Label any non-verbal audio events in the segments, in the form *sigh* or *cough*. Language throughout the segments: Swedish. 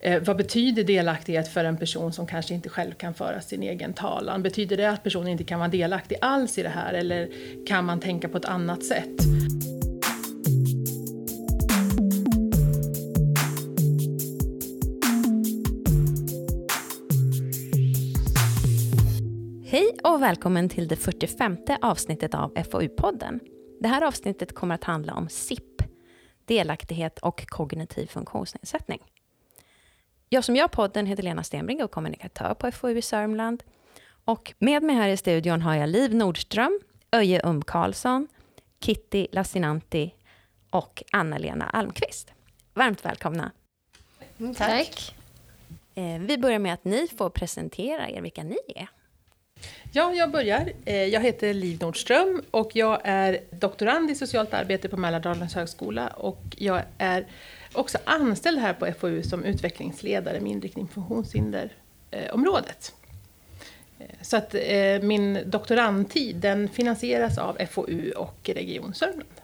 Eh, vad betyder delaktighet för en person som kanske inte själv kan föra sin egen talan? Betyder det att personen inte kan vara delaktig alls i det här eller kan man tänka på ett annat sätt? Hej och välkommen till det 45 avsnittet av FoU-podden. Det här avsnittet kommer att handla om SIP, delaktighet och kognitiv funktionsnedsättning. Jag som gör podden heter Lena Stenbrink och kommunikatör på FoU i Sörmland. Och med mig här i studion har jag Liv Nordström, Öje Um Karlsson, Kitty Lassinanti och Anna-Lena Almqvist. Varmt välkomna. Mm, tack. Eh, vi börjar med att ni får presentera er, vilka ni är. Ja, jag börjar. Eh, jag heter Liv Nordström och jag är doktorand i socialt arbete på Mälardalens högskola och jag är också anställd här på FoU som utvecklingsledare med inriktning funktionshinderområdet. Eh, så att eh, min doktorandtid den finansieras av FoU och Region Sörmland.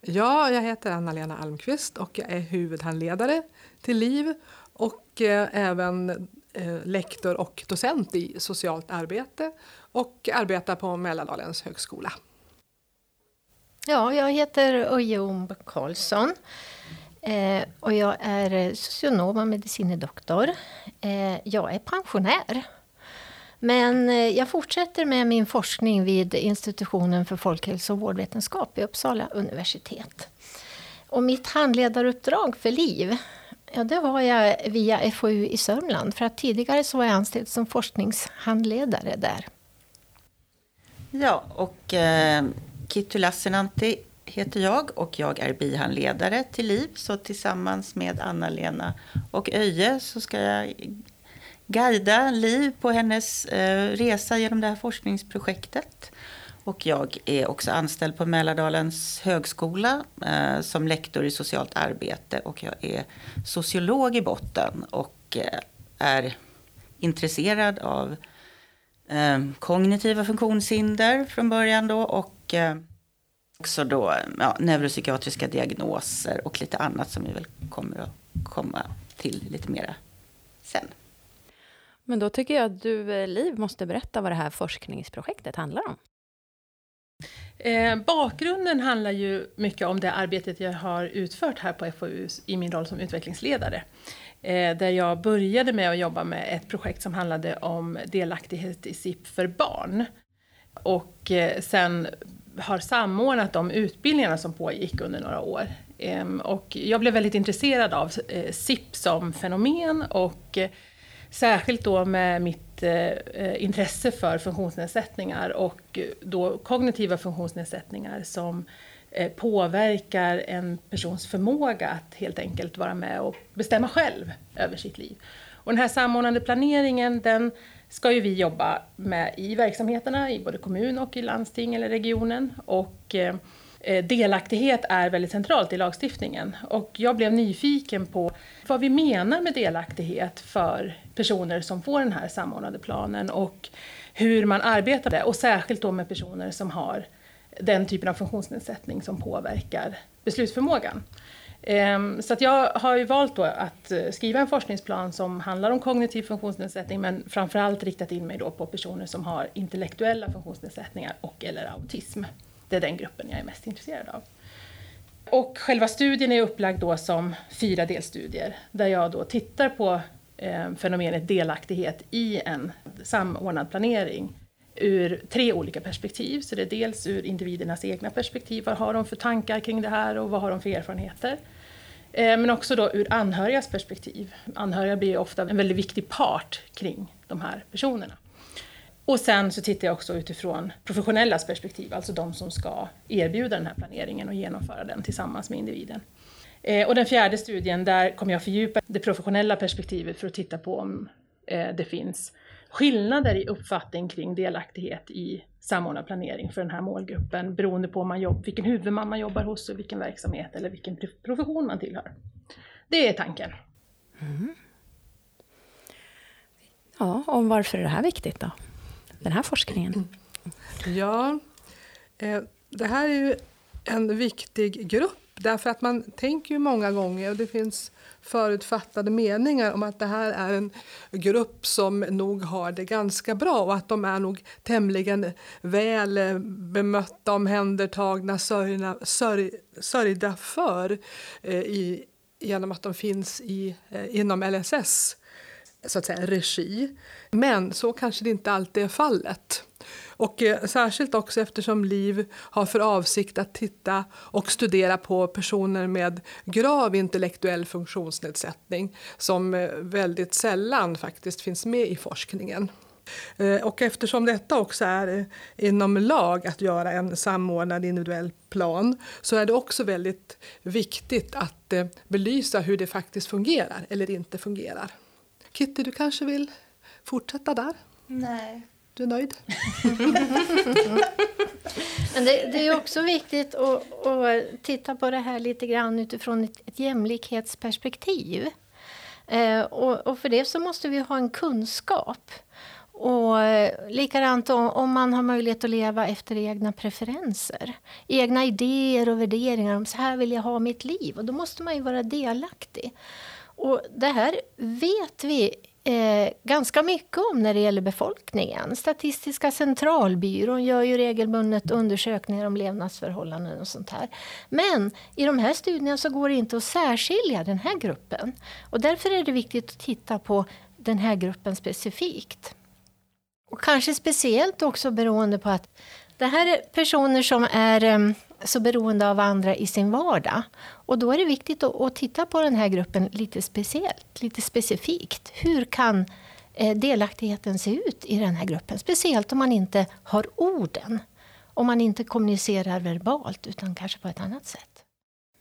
Ja, jag heter Anna-Lena Almqvist och jag är huvudhandledare till LIV och även Eh, lektor och docent i socialt arbete och arbetar på Mälardalens högskola. Ja, jag heter Öje Karlsson. Eh, och jag är socionom och medicinedoktor. Eh, jag är pensionär. Men eh, jag fortsätter med min forskning vid institutionen för folkhälso och vårdvetenskap vid Uppsala universitet. Och mitt handledaruppdrag för LIV Ja, det har jag via FoU i Sörmland. För att tidigare så var jag anställd som forskningshandledare där. Ja, och eh, Kitty Lassinantti heter jag och jag är bihandledare till LIV. Så tillsammans med Anna-Lena och Öje så ska jag guida Liv på hennes eh, resa genom det här forskningsprojektet. Och jag är också anställd på Mälardalens högskola eh, som lektor i socialt arbete. Och jag är sociolog i botten och eh, är intresserad av eh, kognitiva funktionshinder från början då och eh, också då ja, neuropsykiatriska diagnoser och lite annat som vi väl kommer att komma till lite mera sen. Men då tycker jag att du, eh, Liv, måste berätta vad det här forskningsprojektet handlar om. Eh, bakgrunden handlar ju mycket om det arbetet jag har utfört här på FoU i min roll som utvecklingsledare. Eh, där jag började med att jobba med ett projekt som handlade om delaktighet i SIP för barn. Och eh, sen har samordnat de utbildningarna som pågick under några år. Ehm, och jag blev väldigt intresserad av eh, SIP som fenomen och eh, särskilt då med mitt Eh, intresse för funktionsnedsättningar och då kognitiva funktionsnedsättningar som Eh, påverkar en persons förmåga att helt enkelt vara med och bestämma själv över sitt liv. Och den här samordnande planeringen den ska ju vi jobba med i verksamheterna i både kommun och i landsting eller regionen. Och eh, Eh, delaktighet är väldigt centralt i lagstiftningen. Och jag blev nyfiken på vad vi menar med delaktighet för personer som får den här samordnade planen och hur man arbetar det och särskilt då med personer som har den typen av funktionsnedsättning som påverkar beslutsförmågan. Ehm, så att jag har ju valt att eh, skriva en forskningsplan som handlar om kognitiv funktionsnedsättning men framförallt riktat in mig då på personer som har intellektuella funktionsnedsättningar och eller autism. Det är den gruppen jag är mest intresserad av. Och själva studien är upplagd då som fyra delstudier där jag då tittar på eh, fenomenet delaktighet i en samordnad planering ur tre olika perspektiv. Så det är dels ur individernas egna perspektiv, vad har de för tankar kring det här och vad har de för erfarenheter? Eh, men också då ur anhörigas perspektiv. Anhöriga blir ofta en väldigt viktig part kring de här personerna. Och sen så tittar jag också utifrån professionellas perspektiv, alltså de som ska erbjuda den här planeringen och genomföra den tillsammans med individen. Eh, och den fjärde studien, där kommer jag fördjupa det professionella perspektivet för att titta på om eh, det finns skillnader i uppfattning kring delaktighet i samordnad planering för den här målgruppen beroende på man jobb, vilken huvudman man jobbar hos och vilken verksamhet eller vilken profession man tillhör. Det är tanken. Mm. Ja, och varför är det här viktigt då? Den här forskningen? Ja, eh, det här är ju en viktig grupp Därför att man tänker ju många gånger, och det finns förutfattade meningar om att det här är en grupp som nog har det ganska bra och att de är nog tämligen väl eh, bemötta, omhändertagna, sörjna, sörj, sörjda för eh, i, genom att de finns i, eh, inom LSS så att säga, regi. Men så kanske det inte alltid är fallet. Och eh, särskilt också eftersom LIV har för avsikt att titta och studera på personer med grav intellektuell funktionsnedsättning som eh, väldigt sällan faktiskt finns med i forskningen. Eh, och eftersom detta också är eh, inom lag att göra en samordnad individuell plan så är det också väldigt viktigt att eh, belysa hur det faktiskt fungerar eller inte fungerar. Kitty, du kanske vill fortsätta där? Nej. Du är nöjd? *laughs* Men det, det, är också viktigt att, att, titta på det här lite grann utifrån ett, ett jämlikhetsperspektiv. Eh, och, och, för det så måste vi ha en kunskap. Och eh, likadant om, om man har möjlighet att leva efter egna preferenser. Egna idéer och värderingar om så här vill jag ha mitt liv. Och då måste man ju vara delaktig. Och det här vet vi eh, ganska mycket om när det gäller befolkningen. Statistiska centralbyrån gör ju regelbundet undersökningar om levnadsförhållanden och sånt här. Men i de här studierna så går det inte att särskilja den här gruppen. Och därför är det viktigt att titta på den här gruppen specifikt. Och kanske speciellt också beroende på att det här är personer som är eh, så beroende av andra i sin vardag. Och då är det viktigt att, att titta på den här gruppen lite speciellt, lite specifikt. Hur kan eh, delaktigheten se ut i den här gruppen? Speciellt om man inte har orden. Om man inte kommunicerar verbalt utan kanske på ett annat sätt.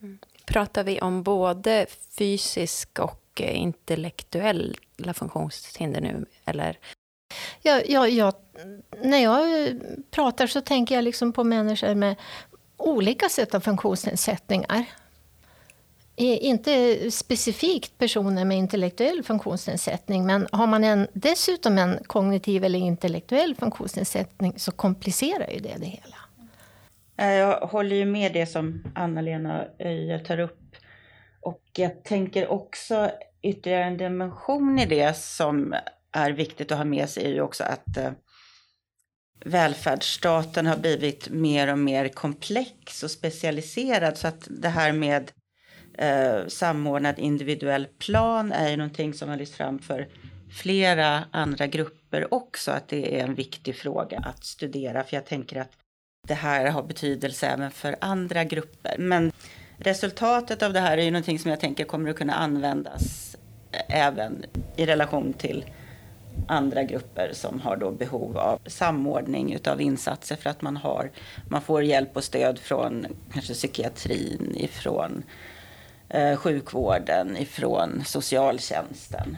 Mm. Pratar vi om både fysisk och eh, intellektuella funktionshinder nu? Eller? Ja, ja, ja, när jag pratar så tänker jag liksom på människor med olika sätt av funktionsnedsättningar. Inte specifikt personer med intellektuell funktionsnedsättning men har man en, dessutom en kognitiv eller intellektuell funktionsnedsättning så komplicerar ju det det hela. Jag håller ju med det som Anna-Lena Öje tar upp. Och jag tänker också ytterligare en dimension i det som är viktigt att ha med sig är ju också att eh, välfärdsstaten har blivit mer och mer komplex och specialiserad. Så att det här med eh, samordnad individuell plan är ju någonting som har lyfts fram för flera andra grupper också. Att det är en viktig fråga att studera. För jag tänker att det här har betydelse även för andra grupper. Men resultatet av det här är ju någonting som jag tänker kommer att kunna användas eh, även i relation till andra grupper som har då behov av samordning av insatser för att man, har, man får hjälp och stöd från kanske psykiatrin, ifrån eh, sjukvården, ifrån socialtjänsten.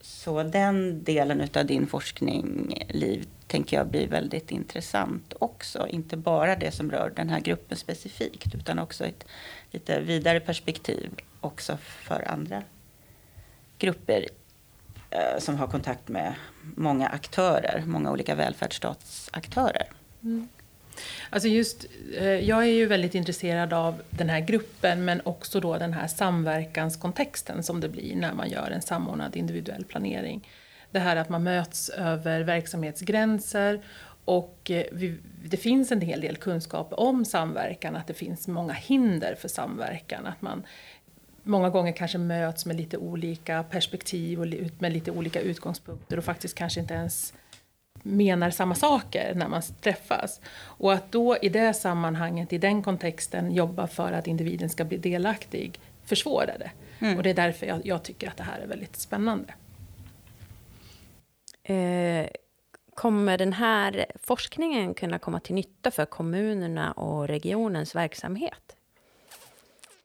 Så den delen av din forskning, Liv, tänker jag blir väldigt intressant också. Inte bara det som rör den här gruppen specifikt utan också ett lite vidare perspektiv också för andra grupper Eh, som har kontakt med många aktörer, många olika välfärdsstatsaktörer. Mm. Alltså just, eh, jag är ju väldigt intresserad av den här gruppen men också då den här samverkanskontexten som det blir när man gör en samordnad individuell planering. Det här att man möts över verksamhetsgränser och eh, vi, det finns en hel del kunskap om samverkan, att det finns många hinder för samverkan. Att man många gånger kanske möts med lite olika perspektiv och med lite olika utgångspunkter och faktiskt kanske inte ens menar samma saker när man träffas. Och att då i det sammanhanget, i den kontexten, jobba för att individen ska bli delaktig försvårar det. Mm. Och det är därför jag, jag, tycker att det här är väldigt spännande. Eh, kommer den här forskningen kunna komma till nytta för kommunerna och regionens verksamhet?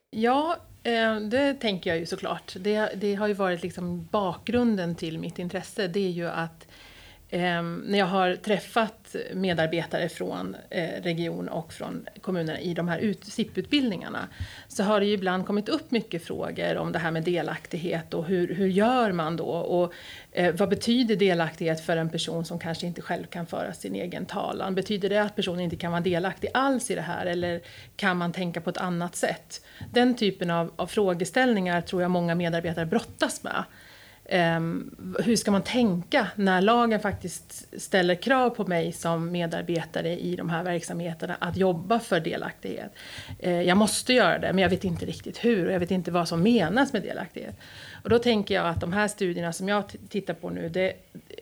Ja, Eh, det tänker jag ju såklart. Det, det har ju varit liksom bakgrunden till mitt intresse. Det är ju att Ehm, när jag har träffat medarbetare från eh, region och från kommunerna i de här SIP-utbildningarna så har det ju ibland kommit upp mycket frågor om det här med delaktighet och hur, hur gör man då? Och eh, vad betyder delaktighet för en person som kanske inte själv kan föra sin egen talan? Betyder det att personen inte kan vara delaktig alls i det här eller kan man tänka på ett annat sätt? Den typen av, av frågeställningar tror jag många medarbetare brottas med. Um, hur ska man tänka när lagen faktiskt ställer krav på mig som medarbetare i de här verksamheterna att jobba för delaktighet? Uh, jag måste göra det, men jag vet inte riktigt hur och jag vet inte vad som menas med delaktighet. Och då tänker jag att de här studierna som jag tittar på nu, det,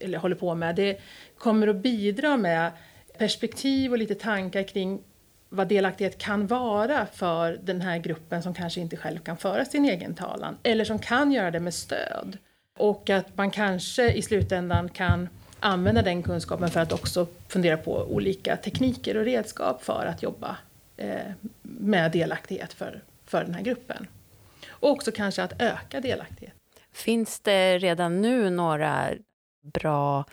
eller håller på med, det kommer att bidra med perspektiv och lite tankar kring vad delaktighet kan vara för den här gruppen som kanske inte själv kan föra sin egen talan, eller som kan göra det med stöd. Och att man kanske i slutändan kan använda den kunskapen för att också fundera på olika tekniker och redskap för att jobba eh, med delaktighet för, för den här gruppen. Och också kanske att öka delaktighet. Finns det redan nu några bra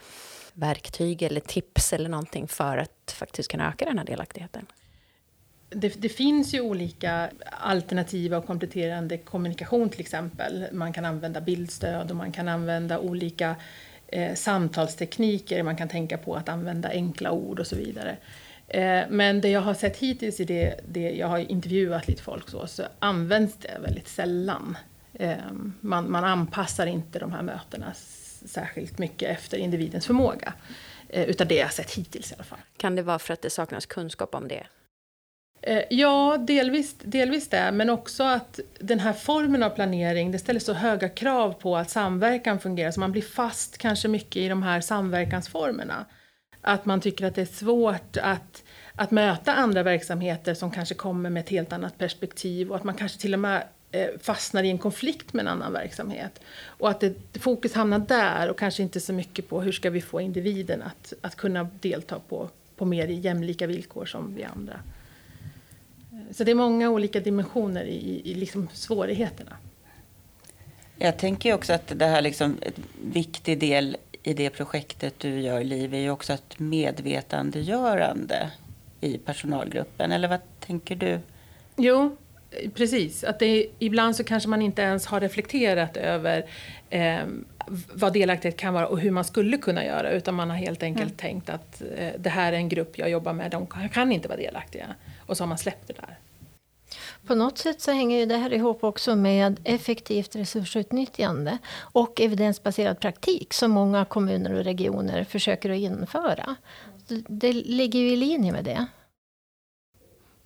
verktyg eller tips eller någonting för att faktiskt kunna öka den här delaktigheten? Det, det, finns ju olika alternativa och kompletterande kommunikation till exempel. Man kan använda bildstöd och man kan använda olika eh, samtalstekniker. Man kan tänka på att använda enkla ord och så vidare. Eh, men det jag har sett hittills i det, det jag har intervjuat lite folk så, så används det väldigt sällan. Eh, man, man anpassar inte de här mötena särskilt mycket efter individens förmåga. Eh, utan det jag har sett hittills i alla fall. Kan det vara för att det saknas kunskap om det? Eh, ja, delvis, delvis det, men också att den här formen av planering, det ställer så höga krav på att samverkan fungerar, så man blir fast kanske mycket i de här samverkansformerna. Att man tycker att det är svårt att, att möta andra verksamheter som kanske kommer med ett helt annat perspektiv och att man kanske till och med eh, fastnar i en konflikt med en annan verksamhet. Och att det, fokus hamnar där och kanske inte så mycket på hur ska vi få individen att, att kunna delta på, på mer jämlika villkor som vi andra. Så det är många olika dimensioner i, i liksom svårigheterna. Jag tänker också att det här liksom, en viktig del i det projektet du gör, Liv, är ju också ett medvetandegörande i personalgruppen. Eller vad tänker du? Jo, precis. Att det, ibland så kanske man inte ens har reflekterat över eh, vad delaktighet kan vara och hur man skulle kunna göra. Utan man har helt enkelt mm. tänkt att eh, det här är en grupp jag jobbar med, de kan inte vara delaktiga. Och så har man släppt det där. På något sätt så hänger ju det här ihop också med effektivt resursutnyttjande och evidensbaserad praktik som många kommuner och regioner försöker att införa. Det ligger ju i linje med det.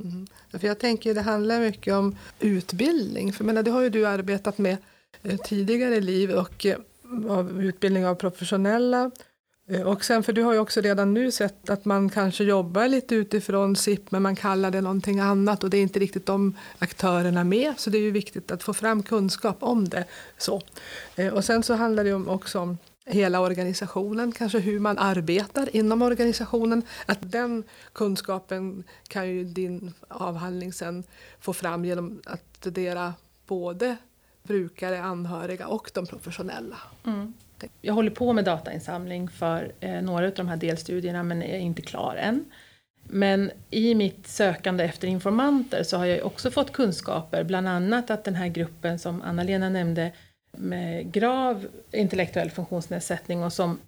Mm. För jag tänker det handlar mycket om utbildning. För menar, det har ju du arbetat med eh, tidigare i liv och eh, av utbildning av professionella Eh, och sen, för du har ju också redan nu sett att man kanske jobbar lite utifrån SIP men man kallar det någonting annat och det är inte riktigt de aktörerna med så det är ju viktigt att få fram kunskap om det. Så. Eh, och sen så handlar det också om hela organisationen, kanske hur man arbetar inom organisationen. Att den kunskapen kan ju din avhandling sen få fram genom att studera både brukare, anhöriga och de professionella. Mm. Jag håller på med datainsamling för eh, några av de här delstudierna men är inte klar än. Men i mitt sökande efter informanter så har jag också fått kunskaper, bland annat att den här gruppen som Anna-Lena nämnde med grav intellektuell funktionsnedsättning och som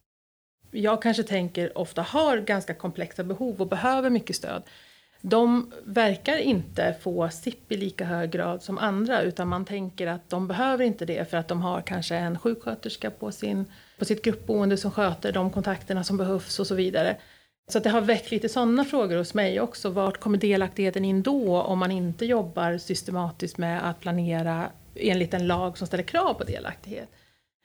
jag kanske tänker ofta har ganska komplexa behov och behöver mycket stöd de verkar inte få SIP i lika hög grad som andra utan man tänker att de behöver inte det för att de har kanske en sjuksköterska på, sin, på sitt gruppboende som sköter de kontakterna som behövs och så vidare. Så det har väckt lite sådana frågor hos mig också. Vart kommer delaktigheten in då om man inte jobbar systematiskt med att planera enligt en lag som ställer krav på delaktighet?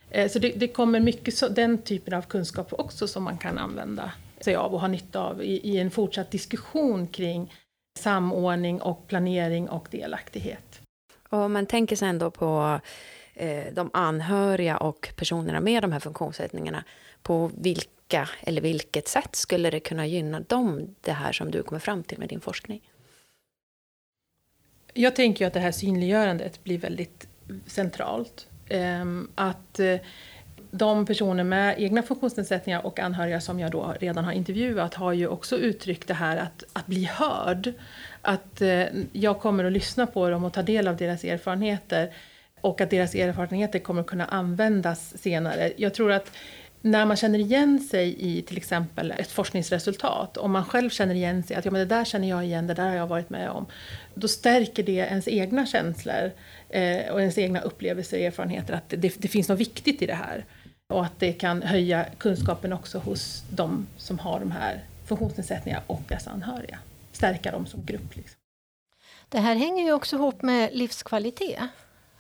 Eh, så det, det kommer mycket så, den typen av kunskap också som man kan använda sig av och ha nytta av i, i en fortsatt diskussion kring samordning och planering och delaktighet. Och om man tänker sig ändå på eh, de anhöriga och personerna med de här funktionsnedsättningarna, på vilka eller vilket sätt skulle det kunna gynna dem, det här som du kommer fram till med din forskning? Jag tänker att det här synliggörandet blir väldigt centralt. Ehm, att eh, de personer med egna funktionsnedsättningar och anhöriga som jag då redan har intervjuat har ju också uttryckt det här att, att bli hörd. Att eh, jag kommer att lyssna på dem och ta del av deras erfarenheter och att deras erfarenheter kommer att kunna användas senare. Jag tror att när man känner igen sig i till exempel ett forskningsresultat, om man själv känner igen sig, att ja, men det där känner jag igen, det där har jag varit med om, då stärker det ens egna känslor eh, och ens egna upplevelser och erfarenheter, att det, det, finns något viktigt i det här. Och att det kan höja kunskapen också hos de som har de här funktionsnedsättningarna och deras anhöriga. Stärka dem som grupp. Liksom. Det här hänger ju också ihop med livskvalitet,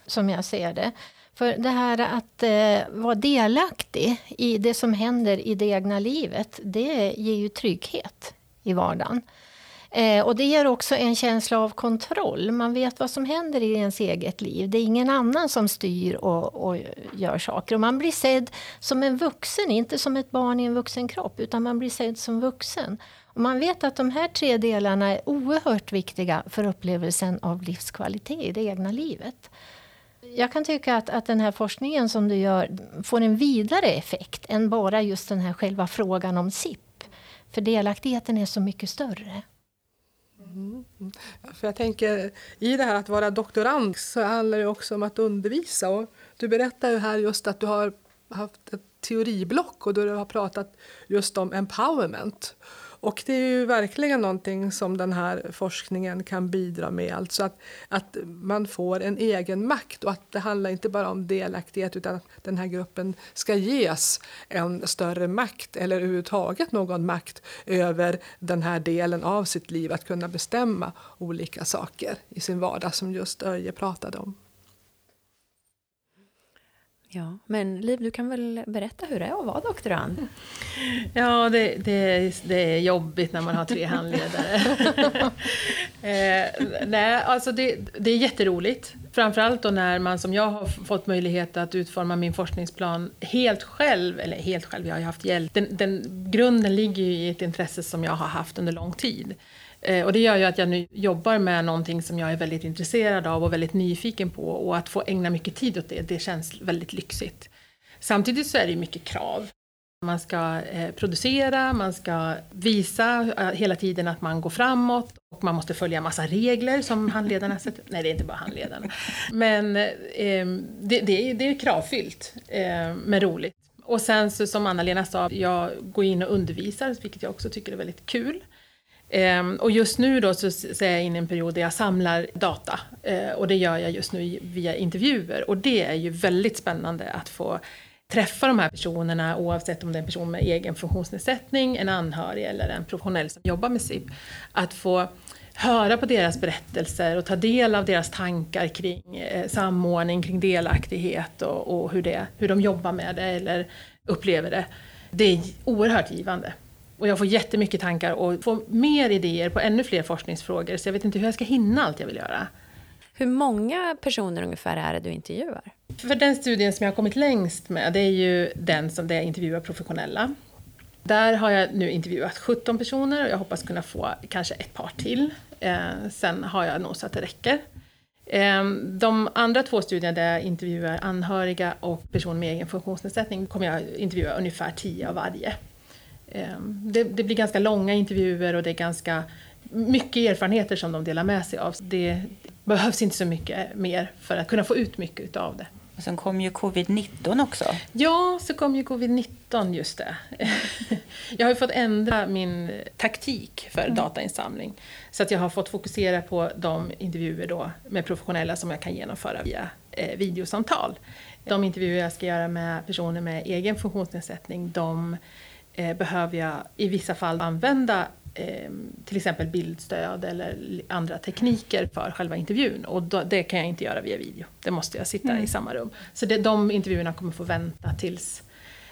som jag ser det. För det här att eh, vara delaktig i det som händer i det egna livet, det ger ju trygghet i vardagen. Eh, och det ger också en känsla av kontroll. Man vet vad som händer i ens eget liv. Det är ingen annan som styr och, och gör saker. Och man blir sedd som en vuxen, inte som ett barn i en vuxen kropp, utan man blir sedd som vuxen. Och man vet att de här tre delarna är oerhört viktiga för upplevelsen av livskvalitet i det egna livet jag kan tycka att, att den här forskningen som du gör får en vidare effekt än bara just den här själva frågan om SIP. För delaktigheten är så mycket större. Mm. För jag tänker, I det här att vara doktorand så handlar det också om att undervisa. Och du berättar ju här just att du har haft ett teoriblock och då du har pratat just om empowerment. Och det är ju verkligen någonting som den här forskningen kan bidra med. Alltså att, att man får en egen makt och att det handlar inte bara om delaktighet utan att den här gruppen ska ges en större makt eller överhuvudtaget någon makt över den här delen av sitt liv. Att kunna bestämma olika saker i sin vardag som just Öje pratade om. Ja, men Liv, du kan väl berätta hur det är att vara doktorand? *laughs* Ja, det, det, det är jobbigt när man har tre handledare. *laughs* eh, nej, alltså det, det är jätteroligt. Framförallt då när man som jag har fått möjlighet att utforma min forskningsplan helt själv, eller helt själv, jag har ju haft hjälp. Den, den, grunden ligger ju i ett intresse som jag har haft under lång tid. Eh, och det gör ju att jag nu jobbar med någonting som jag är väldigt intresserad av och väldigt nyfiken på och att få ägna mycket tid åt det, det känns väldigt lyxigt. Samtidigt så är det mycket krav. Man ska eh, producera, man ska visa eh, hela tiden att man går framåt och man måste följa massa regler som handledarna sätter. Nej, det är inte bara handledarna. Men eh, det, det, är, det är kravfyllt, eh, men roligt. Och sen så, som Anna-Lena sa, jag går in och undervisar, vilket jag också tycker är väldigt kul. Ehm, och just nu då så, är jag inne i en period där jag samlar data. Eh, och det gör jag just nu via intervjuer. Och det är ju väldigt spännande att få träffa de här personerna oavsett om det är en person med egen funktionsnedsättning, en anhörig eller en professionell som jobbar med SIP. Att få höra på deras berättelser och ta del av deras tankar kring eh, samordning, kring delaktighet och, och hur, det, hur de jobbar med det eller upplever det. Det är oerhört givande. Och jag får jättemycket tankar och får mer idéer på ännu fler forskningsfrågor så jag vet inte hur jag ska hinna allt jag vill göra. Hur många personer ungefär är det du intervjuar? För den studien som jag har kommit längst med det är ju den som där jag intervjuar professionella. Där har jag nu intervjuat 17 personer och jag hoppas kunna få kanske ett par till. Eh, sen har jag nog så att det räcker. Eh, de andra två studierna där jag intervjuar anhöriga och personer med egen funktionsnedsättning kommer jag intervjua ungefär 10 av varje. Ehm, det, det, blir ganska långa intervjuer och det är ganska mycket erfarenheter som de delar med sig av. Det behövs inte så mycket mer för att kunna få ut mycket av det. Och sen kom ju covid-19 också. Ja, så kom ju covid-19, just det. *laughs* jag har ju fått ändra min taktik för mm. datainsamling. Så att jag har fått fokusera på de intervjuer då med professionella som jag kan genomföra via eh, videosamtal. De intervjuer jag ska göra med personer med egen funktionsnedsättning, de eh, behöver jag i vissa fall använda eh, till exempel bildstöd eller andra tekniker för själva intervjun. Och då, det kan jag inte göra via video. Det måste jag sitta mm. i samma rum. Så det, de intervjuerna kommer få vänta tills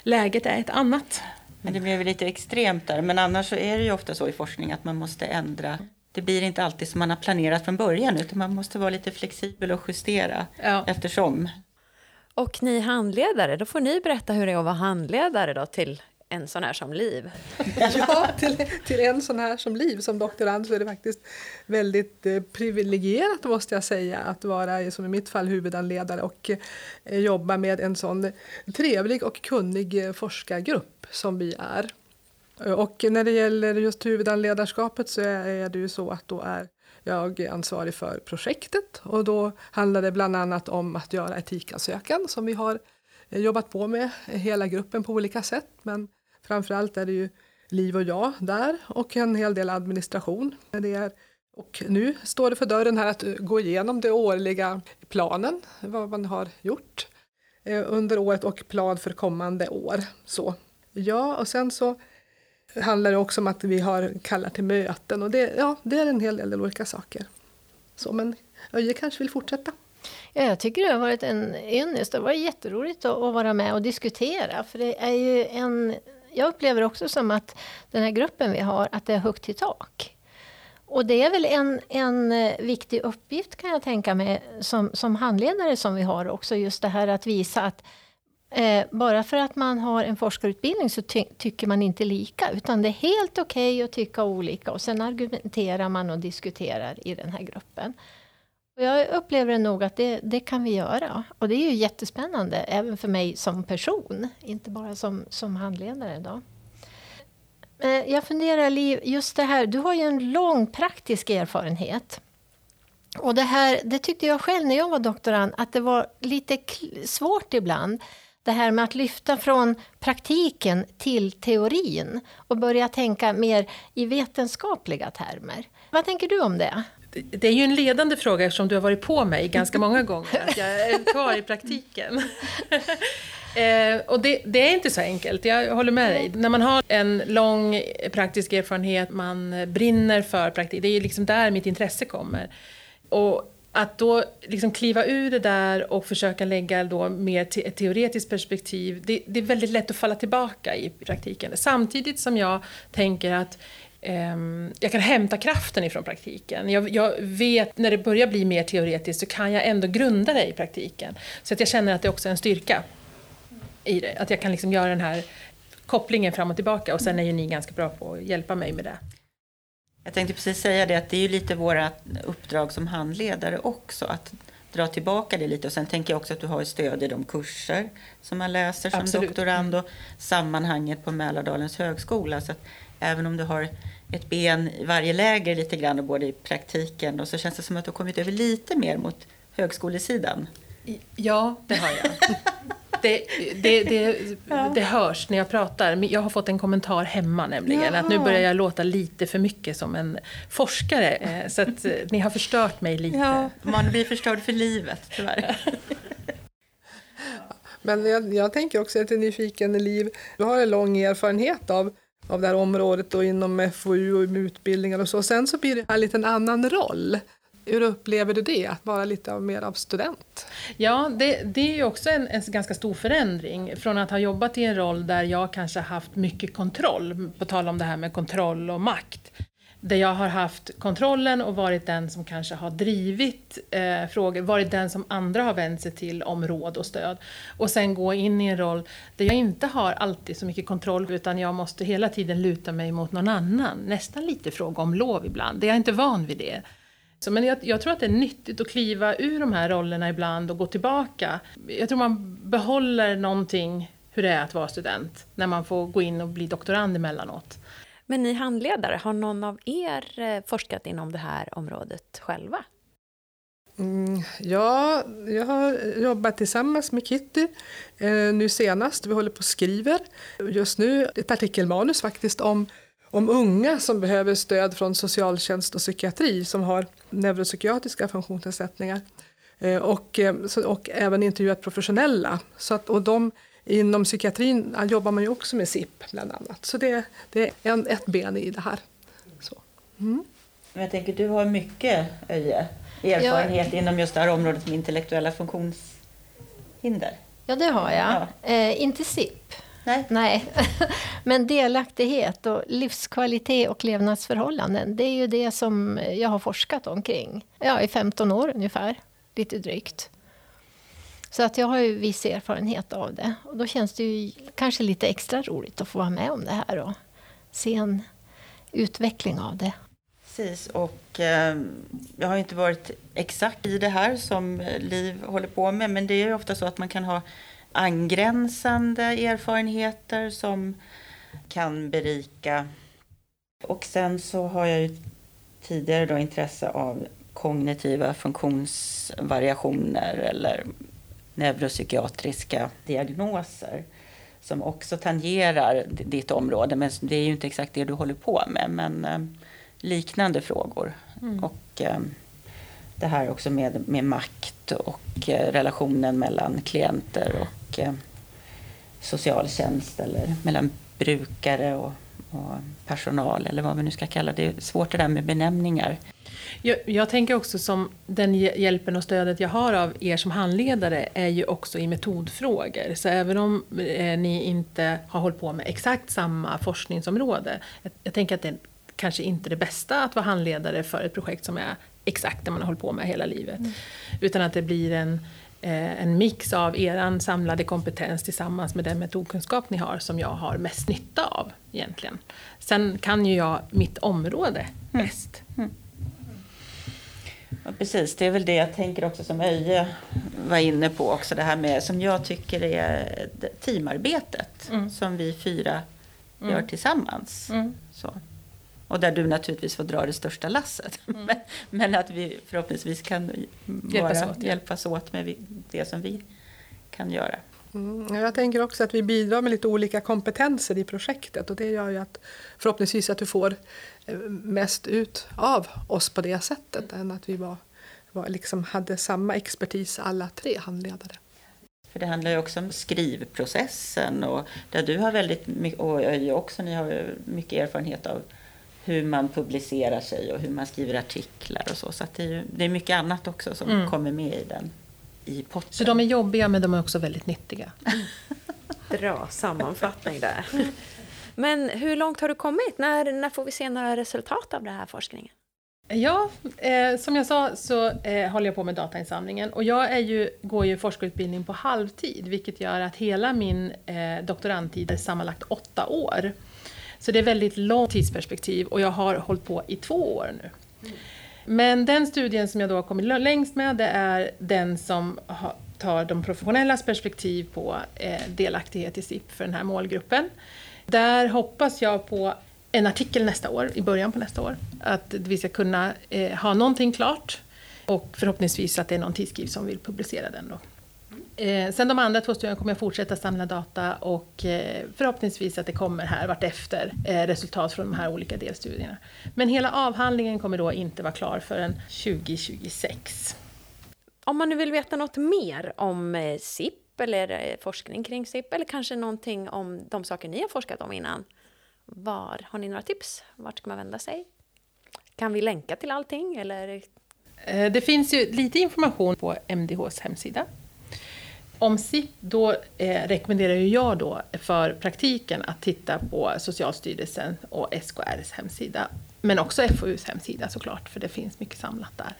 läget är ett annat. Men det blev lite extremt där. Men annars så är det ju ofta så i forskning att man måste ändra. Det blir inte alltid som man har planerat från början utan man måste vara lite flexibel och justera ja. eftersom. Och ni handledare, då får ni berätta hur det är att vara handledare då till en sån här som Liv? *laughs* ja, till, till en sån här som Liv som doktorand så är det faktiskt väldigt eh, privilegierat måste jag säga att vara, som i mitt fall, huvudanledare och eh, jobba med en sån trevlig och kunnig eh, forskargrupp som vi är. Och när det gäller just huvudanledarskapet så är det ju så att då är jag är ansvarig för projektet och då handlar det bland annat om att göra etikansökan som vi har eh, jobbat på med eh, hela gruppen på olika sätt. Men framförallt är det ju Liv och jag där och en hel del administration. Det är, och nu står det för dörren här att gå igenom den årliga planen, vad man har gjort eh, under året och plan för kommande år. Så. Ja, och sen så handlar det också om att vi har kallar till möten och det, ja, det är en hel del olika saker. Så, men Öje kanske vill fortsätta? Ja, jag tycker det har varit en ynnest. Det har varit jätteroligt att, att vara med och diskutera. För det är ju en, jag upplever också som att den här gruppen vi har, att det är högt i tak. Och det är väl en, en eh, viktig uppgift kan jag tänka mig som, som handledare som vi har också. Just det här att visa att Eh, bara för att man har en forskarutbildning så ty tycker man inte lika. Utan det är helt okej okay att tycka olika och sen argumenterar man och diskuterar i den här gruppen. Och jag upplever nog att det, det kan vi göra. Och det är ju jättespännande även för mig som person. Inte bara som, som handledare. Då. Jag funderar, Liv, just det här, du har ju en lång praktisk erfarenhet. Och det här, det tyckte jag själv när jag var doktorand, att det var lite svårt ibland det här med att lyfta från praktiken till teorin och börja tänka mer i vetenskapliga termer. Vad tänker du om det? Det är ju en ledande fråga eftersom du har varit på mig ganska många gånger att jag är kvar i praktiken. *laughs* Eh, och det, det, är inte så enkelt, jag håller med dig. När man har en lång praktisk erfarenhet, man brinner för praktik, det är ju liksom där mitt intresse kommer. Och att då liksom kliva ur det där och försöka lägga då mer te ett teoretiskt perspektiv, det, det, är väldigt lätt att falla tillbaka i praktiken. Samtidigt som jag tänker att jag kan hämta kraften ifrån praktiken. Jag, jag, vet när det börjar bli mer teoretiskt så kan jag ändå grunda det i praktiken. Så att jag känner att det också är en styrka i det. Att jag kan liksom göra den här kopplingen fram och tillbaka och sen är ju ni ganska bra på att hjälpa mig med det. Jag tänkte precis säga det att det är ju lite våra uppdrag som handledare också. Att dra tillbaka det lite. Och sen tänker jag också att du har stöd i de kurser som man läser som Absolut. doktorand och sammanhanget på Mälardalens högskola. Så att även om du har ett ben i varje läger lite grann och både i praktiken och så känns det som att du har kommit över lite mer mot högskolesidan. Ja, det har jag. *laughs* Det, det, det, ja. det hörs när jag pratar. Jag har fått en kommentar hemma nämligen. Jaha. Att nu börjar jag låta lite för mycket som en forskare. Eh, så att eh, ni har förstört mig lite. Ja, man blir förstörd för livet tyvärr. *laughs* Men jag, jag tänker också att är nyfiken, Liv. Du har en lång erfarenhet av av det här området och inom FoU och utbildningar och så. Sen så blir det här lite annan roll. Hur upplever du det, att vara lite av, mer av student? Ja, det, det är ju också en, en, ganska stor förändring. Från att ha jobbat i en roll där jag kanske haft mycket kontroll, på tal om det här med kontroll och makt. Där jag har haft kontrollen och varit den som kanske har drivit eh, frågor, varit den som andra har vänt sig till om råd och stöd. Och sen gå in i en roll där jag inte har alltid så mycket kontroll utan jag måste hela tiden luta mig mot någon annan. Nästan lite fråga om lov ibland, Jag är inte van vid det. Så, men jag, jag, tror att det är nyttigt att kliva ur de här rollerna ibland och gå tillbaka. Jag tror man behåller någonting hur det är att vara student när man får gå in och bli doktorand emellanåt. Men ni handledare, har någon av er eh, forskat inom det här området själva? Mm, ja, jag har jobbat tillsammans med Kitty eh, nu senast. Vi håller på och skriver just nu ett artikelmanus faktiskt om om unga som behöver stöd från socialtjänst och psykiatri som har neuropsykiatriska funktionsnedsättningar. Eh, och, eh, och även intervjuat professionella. Så att, och de, inom psykiatrin jobbar man ju också med SIP bland annat. Så det, det är en, ett ben i det här. Så. Mm. Jag tänker, du har mycket Öje, erfarenhet ja. inom just det här området med intellektuella funktionshinder. Ja, det har jag. Ja. Eh, inte SIP. Nej. Nej. *laughs* Men delaktighet och livskvalitet och levnadsförhållanden, det är ju det som jag har forskat omkring. Ja, i 15 år ungefär, lite drygt. Så att jag har ju viss erfarenhet av det. Och då känns det ju kanske lite extra roligt att få vara med om det här och se en utveckling av det. Precis, och eh, jag har inte varit exakt i det här som Liv håller på med, men det är ju ofta så att man kan ha angränsande erfarenheter som kan berika. Och sen så har jag ju tidigare då intresse av kognitiva funktionsvariationer eller neuropsykiatriska diagnoser som också tangerar ditt område. Men det är ju inte exakt det du håller på med. Men eh, liknande frågor. Mm. Och eh, det här också med, med makt och eh, relationen mellan klienter och socialtjänst eller mellan brukare och, och, personal eller vad vi nu ska kalla det. Det är svårt det där med benämningar. Jag, jag, tänker också som den hjälpen och stödet jag har av er som handledare är ju också i metodfrågor. Så även om eh, ni inte har hållit på med exakt samma forskningsområde. Jag, jag tänker att det kanske inte är det bästa att vara handledare för ett projekt som är exakt det man har hållit på med hela livet. Mm. Utan att det blir en, eh, en mix av er samlade kompetens tillsammans med den metodkunskap ni har som jag har mest nytta av egentligen. Sen kan ju jag mitt område mm. bäst. Mm. Ja, precis, det är väl det jag tänker också som Öje var inne på också. Det här med som jag tycker är teamarbetet mm. som vi fyra gör mm. tillsammans. Mm. Så. Och där du naturligtvis får dra det största lasset. *laughs* Mm. men, men, att vi förhoppningsvis kan hjälpas, åt, hjälpas åt med det som vi kan göra. Mm, jag tänker också att vi bidrar med lite olika kompetenser i projektet och det gör ju att förhoppningsvis att du får mest ut av oss på det sättet än att vi var, var liksom hade samma expertis alla tre handledare. För det handlar ju också om skrivprocessen och där du har väldigt mycket, och jag också, ni har mycket erfarenhet av hur man publicerar sig och hur man skriver artiklar och så. Så det, är ju, det är mycket annat också som mm. kommer med i den i potten. Så de är jobbiga men de är också väldigt nyttiga. *laughs* Bra sammanfattning där. Men hur långt har du kommit? När, när får vi se några resultat av den här forskningen? Ja, eh, som jag sa så eh, håller jag på med datainsamlingen och jag är ju, går ju forskarutbildning på halvtid vilket gör att hela min eh, doktorandtid är sammanlagt åtta år. Så det är väldigt långt tidsperspektiv och jag har hållit på i två år nu. Men den studien som jag då har kommit längst med det är den som tar de professionellas perspektiv på eh, delaktighet i SIP för den här målgruppen. Där hoppas jag på en artikel nästa år, i början på nästa år. Att vi ska kunna eh, ha någonting klart och förhoppningsvis att det är någon tidskrift som vill publicera den. Då. Eh, sen de andra två studierna kommer jag fortsätta samla data och eh, förhoppningsvis att det kommer här vartefter eh, resultat från de här olika delstudierna. Men hela avhandlingen kommer då inte vara klar förrän 2026. Om man nu vill veta något mer om eh, SIP SIP eller eh, forskning kring SIP eller kanske någonting om de saker ni har forskat om innan. Var Har ni några tips? Vart ska man vända sig? Kan vi länka till allting? Eller? Eh, det finns ju lite information på MDHs hemsida om SIP, då eh, rekommenderar jag då för praktiken att titta på Socialstyrelsen och SKRs hemsida. Men också FoUs hemsida såklart, för det finns mycket samlat där.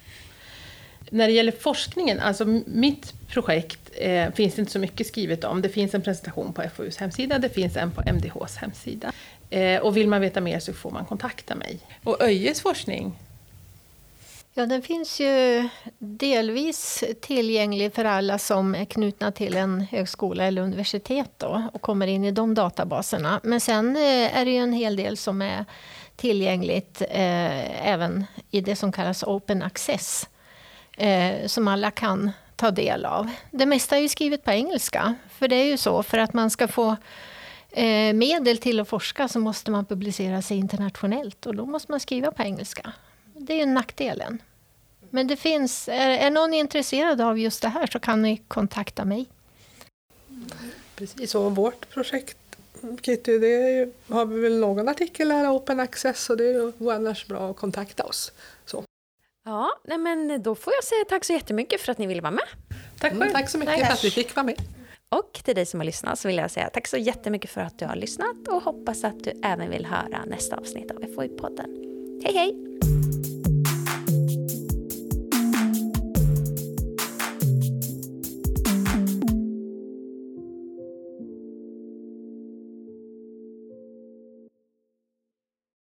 När det gäller forskningen, alltså mitt projekt eh, finns det inte så mycket skrivet om. Det finns en presentation på FoUs hemsida, det finns en på MDHs hemsida. Eh, och vill man veta mer så får man kontakta mig. Och Öjes forskning, Ja, den finns ju delvis tillgänglig för alla som är knutna till en högskola eller universitet då, och kommer in i de databaserna. Men sen eh, är det ju en hel del som är tillgängligt eh, även i det som kallas open access, eh, som alla kan ta del av. Det mesta är ju skrivet på engelska, för det är ju så, för att man ska få eh, medel till att forska så måste man publicera sig internationellt och då måste man skriva på engelska det är nackdelen. Men det finns, är, är någon intresserad av just det här så kan ni kontakta mig. Precis, och vårt projekt Kitty, det ju, har vi väl någon artikel här, Open Access, och det går annars bra att kontakta oss. Ja, nej men då får jag säga tack så jättemycket för att ni ville vara med. Tack Mm, tack så mycket tack. för att vi fick vara med. Och till dig som har lyssnat så vill jag säga tack så jättemycket för att du har lyssnat och hoppas att du även vill höra nästa avsnitt av FoI-podden. Hej hej!